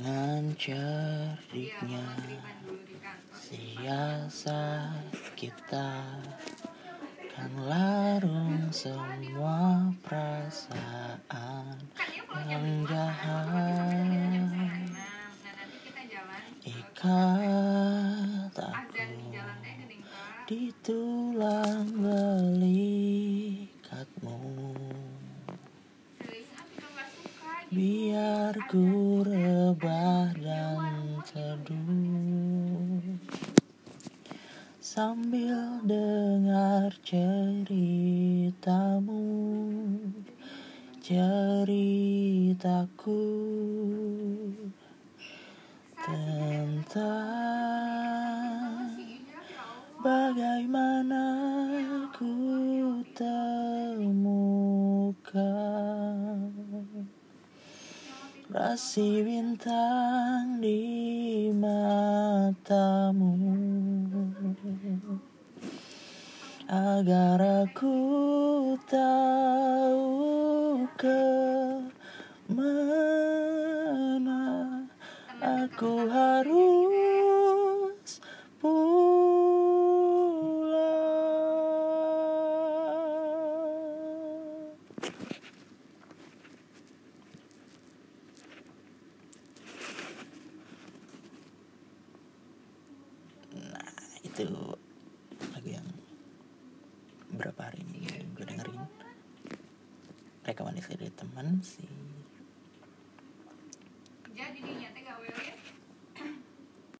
Dengan cerdiknya siasat kita kan larung semua perasaan yang jahat ikat aku di tulang belikatmu biar ku rebah dan teduh. Sambil dengar ceritamu ceritaku tentang bagaimana ku temukan rasi bintang di matamu agar aku tahu ke mana aku harus pulang. itu lagu yang berapa hari ini gue dengerin. Rekaman dari teman sih. Jadi dinyata gawe